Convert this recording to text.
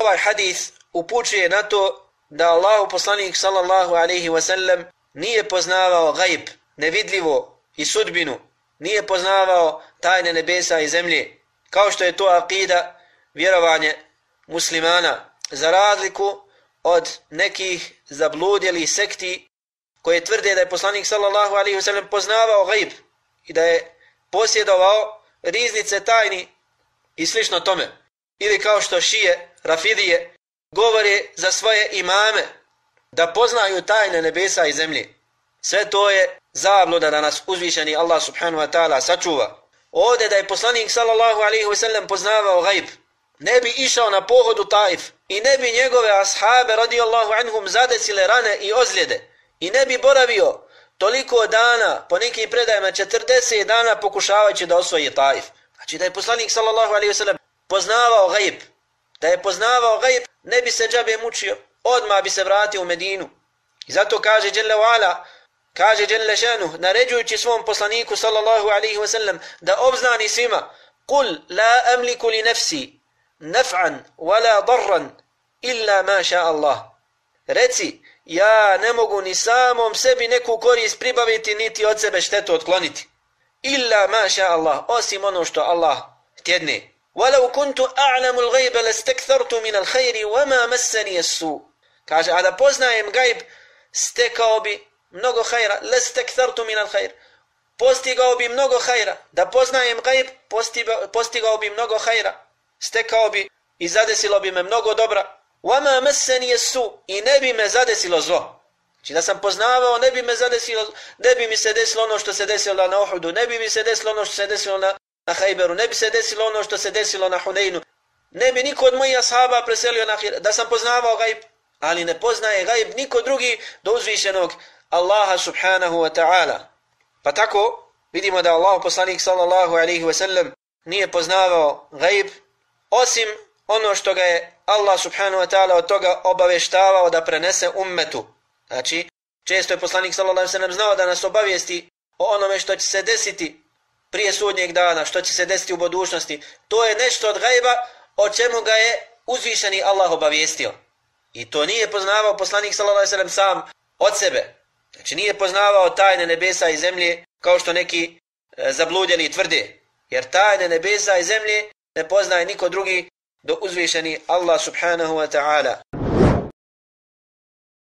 Ovaj hadis upućuje na to da Allahu poslanik sallallahu alaihi wasallam nije poznavao gajb, nevidljivo i sudbinu, nije poznavao tajne nebesa i zemlje, kao što je to akida vjerovanje muslimana, za razliku od nekih zabludjelih sekti koje tvrde da je poslanik sallallahu alaihi wasallam poznavao gajb i da je posjedovao riznice tajni i slično tome. Ili kao što šije, rafidije, govore za svoje imame da poznaju tajne nebesa i zemlje. Sve to je zabluda da nas uzvišeni Allah subhanahu wa ta'ala sačuva. Ovdje da je poslanik sallallahu alaihi wa sallam poznavao gajb, ne bi išao na pohodu Taif i ne bi njegove ashabe radijallahu anhum zadesile rane i ozljede i ne bi boravio toliko dana, po nekim predajama 40 dana pokušavajući da osvoji Taif. Znači da je poslanik sallallahu alaihi wa sallam poznavao gajb, da je poznavao gajb, ne bi se džabe mučio, odma bi se vratio u Medinu. I zato kaže Jelle Wa'ala, kaže Jelle Šanu, naređujući svom poslaniku sallallahu alaihi wasallam, da obznani svima, Kul la amliku li nefsi, naf'an, wala darran, illa ma ša Allah. Reci, ja ne mogu ni samom sebi neku korist pribaviti, niti od sebe štetu otkloniti. Illa ma ša Allah, osim ono što Allah tjedne. ولو كنت أعلم الغيب لاستكثرت من الخير وما مسني السوء kaže a da poznajem gajb stekao bi mnogo hajra lastakthartu min alkhair postigao bi mnogo hajra da poznajem gajb postigao bi mnogo hajra stekao bi i zadesilo bi me mnogo dobra wama massani su i ne bi me zadesilo zlo znači da sam poznavao ne bi me zadesilo ne bi mi se desilo ono što se desilo na Uhudu ne bi mi se desilo ono što se desilo na na Hajberu, ne bi se desilo ono što se desilo na Huneinu, ne bi niko od mojih ashaba preselio na Hajberu, da sam poznavao gajb, ali ne poznaje gajb niko drugi do uzvišenog Allaha subhanahu wa ta'ala. Pa tako vidimo da Allah poslanik sallallahu alaihi wa sallam nije poznavao gajb, osim ono što ga je Allah subhanahu wa ta'ala od toga obaveštavao da prenese ummetu. Znači, često je poslanik sallallahu alaihi wa sallam znao da nas obavijesti o onome što će se desiti prije sudnjeg dana, što će se desiti u budućnosti, to je nešto od gajba o čemu ga je uzvišeni Allah obavijestio. I to nije poznavao poslanik s.a.v. sam od sebe. Znači nije poznavao tajne nebesa i zemlje kao što neki e, zabludjeli tvrde. Jer tajne nebesa i zemlje ne poznaje niko drugi do uzvišeni Allah subhanahu wa ta'ala.